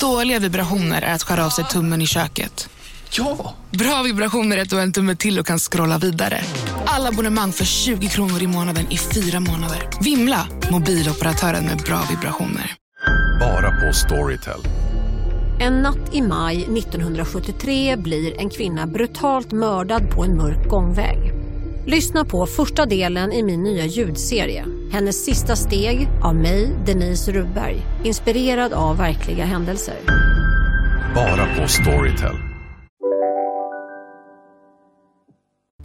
Dåliga vibrationer är att skära av sig tummen i köket. Ja! Bra vibrationer är att du har en tumme till och kan scrolla vidare. Alla abonnemang för 20 kronor i månaden i fyra månader. Vimla! Mobiloperatören med bra vibrationer. Bara på Storytel. En natt i maj 1973 blir en kvinna brutalt mördad på en mörk gångväg. Lyssna på första delen i min nya ljudserie. Hennes sista steg av mig, Denise Rubberg. Inspirerad av verkliga händelser. Bara på Storytel.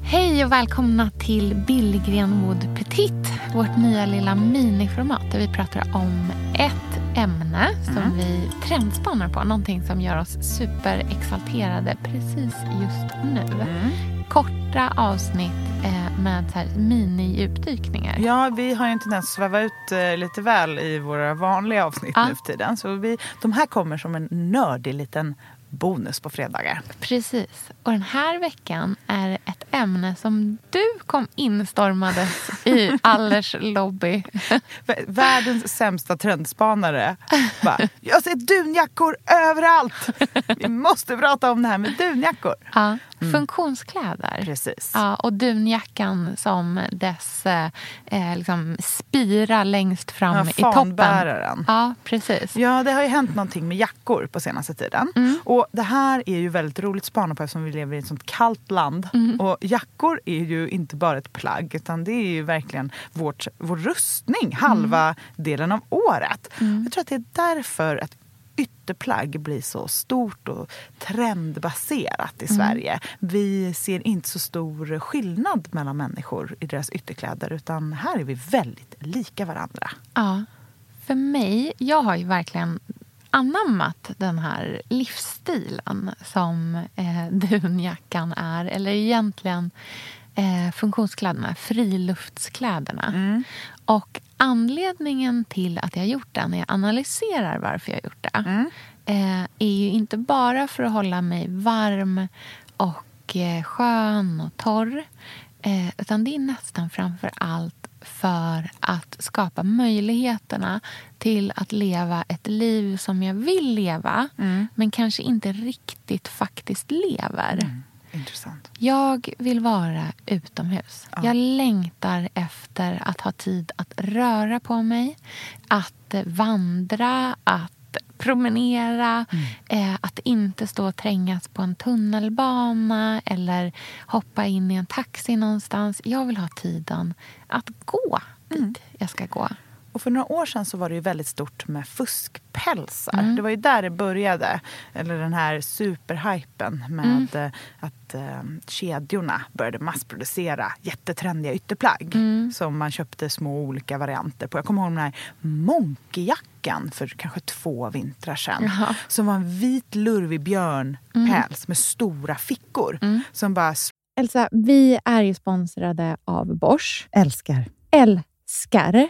Hej och välkomna till Billgren Wood Petit, vårt nya lilla miniformat där vi pratar om ett ämne som vi trendspanar på. Någonting som gör oss superexalterade precis just nu. Korta avsnitt eh, med så här mini-djupdykningar. Ja, vi har ju en tendens att sväva ut eh, lite väl i våra vanliga avsnitt Ja. nu för tiden. Så vi, de här kommer som en nördig liten bonus på fredagar. Precis. Och den här veckan är det ett ämne som du kom instormades i Allers lobby. Världens sämsta trendspanare. Bara, jag ser dunjackor överallt! Vi måste prata om det här med dunjackor. Ja, Funktionskläder. Precis. Ja, och dunjackan som dess eh, eh, liksom spira längst fram Ja, i toppen. Ja, precis. Ja, det har ju hänt någonting med jackor på senaste tiden. Mm. Och det här är ju väldigt roligt spana på eftersom vi lever i ett sånt kallt land. Mm. Och jackor är ju inte bara ett plagg utan det är ju verkligen vårt, vår rustning halva Mm. delen av året. Jag tror att det är därför att ytterplagg blir så stort och trendbaserat i Sverige. Vi ser inte så stor skillnad mellan människor i deras ytterkläder utan här är vi väldigt lika varandra. Ja. För mig, jag har ju verkligen anammat den här livsstilen som eh, dunjackan är. Eller egentligen eh, funktionskläderna, friluftskläderna. Och anledningen till att jag har gjort det, när jag analyserar varför jag har gjort det eh, är ju inte bara för att hålla mig varm och eh, skön och torr. Eh, utan det är nästan framför allt för att skapa möjligheterna till att leva ett liv som jag vill leva men kanske inte riktigt faktiskt lever. Intressant. Jag vill vara utomhus. Jag längtar efter att ha tid att röra på mig, att vandra, att promenera, eh, att inte stå och trängas på en tunnelbana eller hoppa in i en taxi någonstans. Jag vill ha tiden att gå dit jag ska gå. Och för några år sedan så var det ju väldigt stort med fuskpälsar. Det var ju där det började. Eller den här superhypen med eh, att eh, kedjorna började massproducera jättetrendiga ytterplagg. Som man köpte små olika varianter på. Jag kommer ihåg den här monkeyjackan för kanske två vintrar sedan. Jaha. Som var en vit lurvig björnpäls med stora fickor. Som bara Elsa, vi är ju sponsrade av Bosch. älskar. Älskar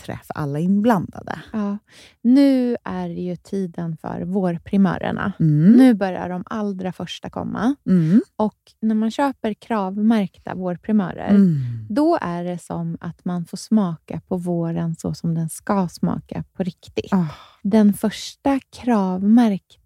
för alla inblandade. Ja. Nu är det ju tiden för vårprimörerna. Mm. Nu börjar de allra första komma. Mm. Och när man köper kravmärkta vårprimörer, Mm. då är det som att man får smaka på våren så som den ska smaka på riktigt. Ah. Den första kravmärkta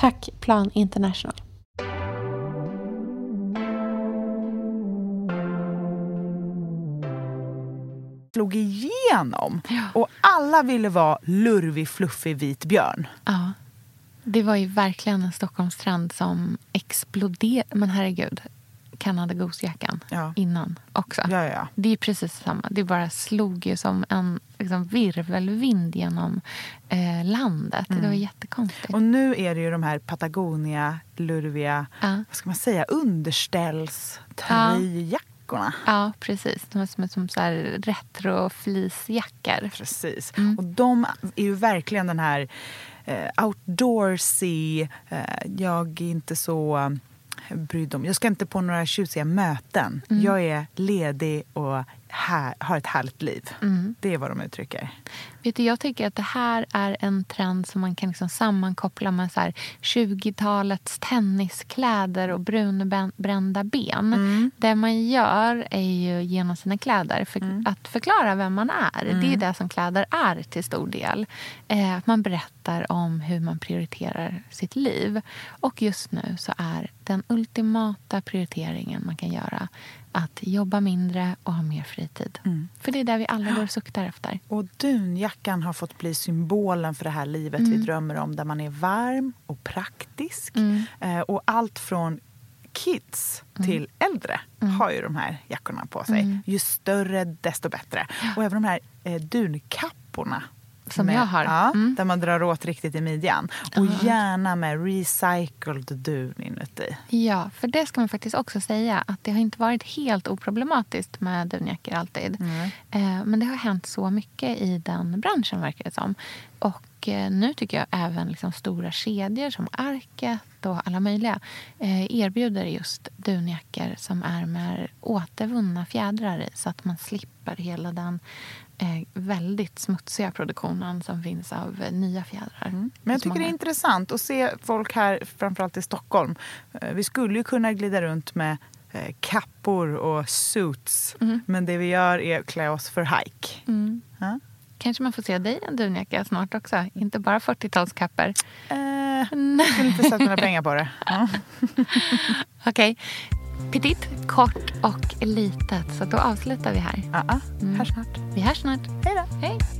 Tack Plan International. slog igenom och alla ville vara lurvig, fluffig, vit björn. Ja. Det var ju verkligen en Stockholmstrend som exploderade. Men herregud. Canada Goose-jackan Ja. innan också. Ja, ja. Det är precis samma. Det bara slog ju som en liksom, virvelvind genom eh, landet. Det var jättekonstigt. Mm. Och nu är det ju de här Patagonia, lurviga, Ja. vad ska man säga, underställströjjackorna. Ja, precis. De är som, som så här retro-fleecejackor. Precis. Mm. Och de är ju verkligen den här eh, outdoorsy, eh, jag är inte så eh, brydd om... Jag ska inte på några tjusiga möten. Mm. Jag är ledig och här, har ett härligt liv. Mm. Det är vad de uttrycker. Vet du, jag tycker att det här är en trend som man kan liksom sammankoppla med så här 20-talets tenniskläder och brunbrända ben. Mm. Det man gör är ju genom sina kläder för, Mm. att förklara vem man är. Det är det som kläder är till stor del. Eh, att man berättar om hur man prioriterar sitt liv. Och just nu så är den ultimata prioriteringen man kan göra att jobba mindre och ha mer fritid. Mm. För det är det vi alla går och suktar efter. Och dunjackan har fått bli symbolen för det här livet vi drömmer om där man är varm och praktisk. Mm. Eh, och allt från kids till äldre har ju de här jackorna på sig. Ju större, desto bättre. Och även de här eh, dunkapporna. Som med- jag har. Ja, Mm. Där man drar åt riktigt i midjan. Och gärna med recycled dun inuti. Ja, för det ska man faktiskt också säga att det har inte varit helt oproblematiskt med dunjackor alltid. Eh, men det har hänt så mycket i den branschen verkar det som. Och eh, nu tycker jag även liksom stora kedjor som Arket och alla möjliga eh, erbjuder just dunjackor som är med återvunna fjädrar i så att man slipper hela den väldigt smutsiga produktionen som finns av eh, nya fjädrar. Men jag tycker det är många. intressant att se folk här, framförallt i Stockholm. Eh, Vi skulle ju kunna glida runt med eh, kappor och suits. Men det vi gör är att klä oss för hike. Mm. Ja. Kanske man får se dig i en dunjacka snart också. Inte bara 40-talskappor. Eh, jag skulle inte sätta några pengar på det. Ja. Okej. Petit, kort och litet. Så då avslutar vi här. Ja, ja. Här snart. Vi hörs snart. Hej då. Hej.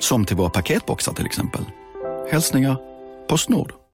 Som till våra paketboxar till exempel. Hälsningar Postnord.